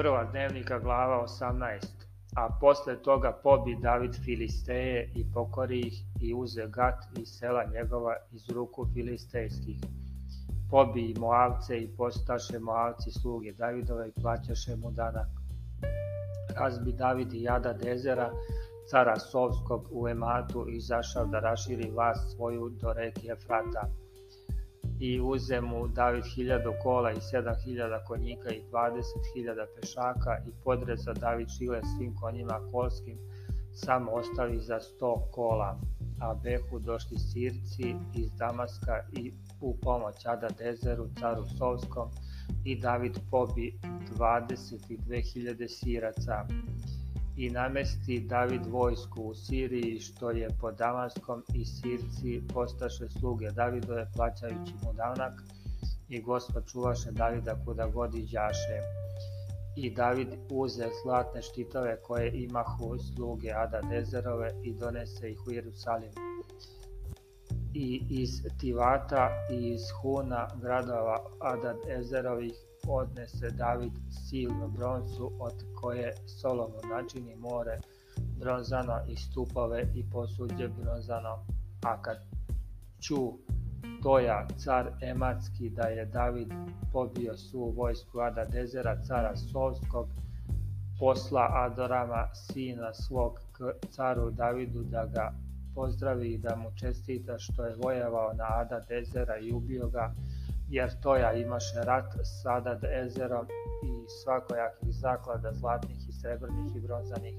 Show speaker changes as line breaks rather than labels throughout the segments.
prva Dnevnika glava 18, a posle toga pobi David Filisteje i pokori ih i uze Gat i sela njegova iz ruku Filistejskih. Pobi i Moavce i postaše Moavci sluge Davidova i plaćaše mu danak. Razbi David i jada Dezera, cara Sovskog u Ematu izašao da raširi vas svoju do reke Efrata i uze mu David hiljadu kola i 7000 hiljada konjika i 20000 pešaka i podreza David šile svim konjima kolskim, samo ostavi za 100 kola. A Behu došli sirci iz Damaska i u pomoć Ada Dezeru, caru Sovskom, i David pobi 22.000 siraca i namesti David vojsku u Siriji, što je pod Damaskom i Sirci postaše sluge Davidove, plaćajući mu davnak, i gospa čuvaše Davida kuda god iđaše. I David uze zlatne štitove koje imahu sluge Ada Dezerove i donese ih u Jerusalim i iz Tivata i iz Huna gradova Adad Ezerovih odnese David silnu broncu od koje Solomon načini more bronzano i stupove i posuđe bronzano. A kad ču Toja, car Ematski, da je David pobio svu vojsku Adad Ezera, cara Solskog, posla Adorama, sina svog k caru Davidu, da ga pozdravi i da mu čestita što je vojevao na Ada Dezera i ubio ga, jer Toja imaše rat s Ada Dezerom i svakojakih zaklada zlatnih i srebrnih i bronzanih,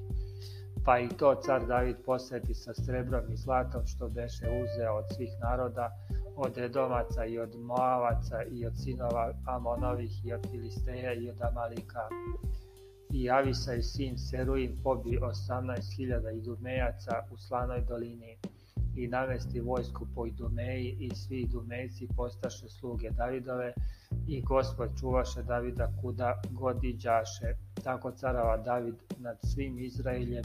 pa i to car David poseti sa srebrom i zlatom što beše uzeo od svih naroda, od Edomaca i od Moavaca i od sinova Amonovih i od Filisteja i od Amalika i sin Seruim pobi 18.000 Idumejaca u Slanoj dolini i navesti vojsku po Idumeji i svi Idumejci postaše sluge Davidove i gospod čuvaše Davida kuda god iđaše. Tako carava David nad svim Izraeljem,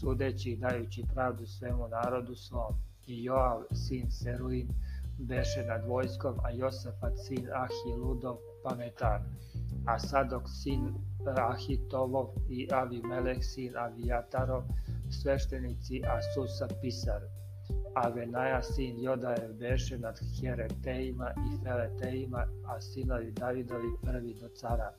sudeći i dajući pravdu svemu narodu svom. I Joav, sin Seruim, beše nad vojskom, a Josafat, sin Ahiludov, pametan a Sadok sin Ahitolov i Avimelek sin Avijatarov, sveštenici Asusa pisar. A Venaja sin Jodajev beše nad Heretejima i Feletejima, a sinovi Davidovi prvi do cara.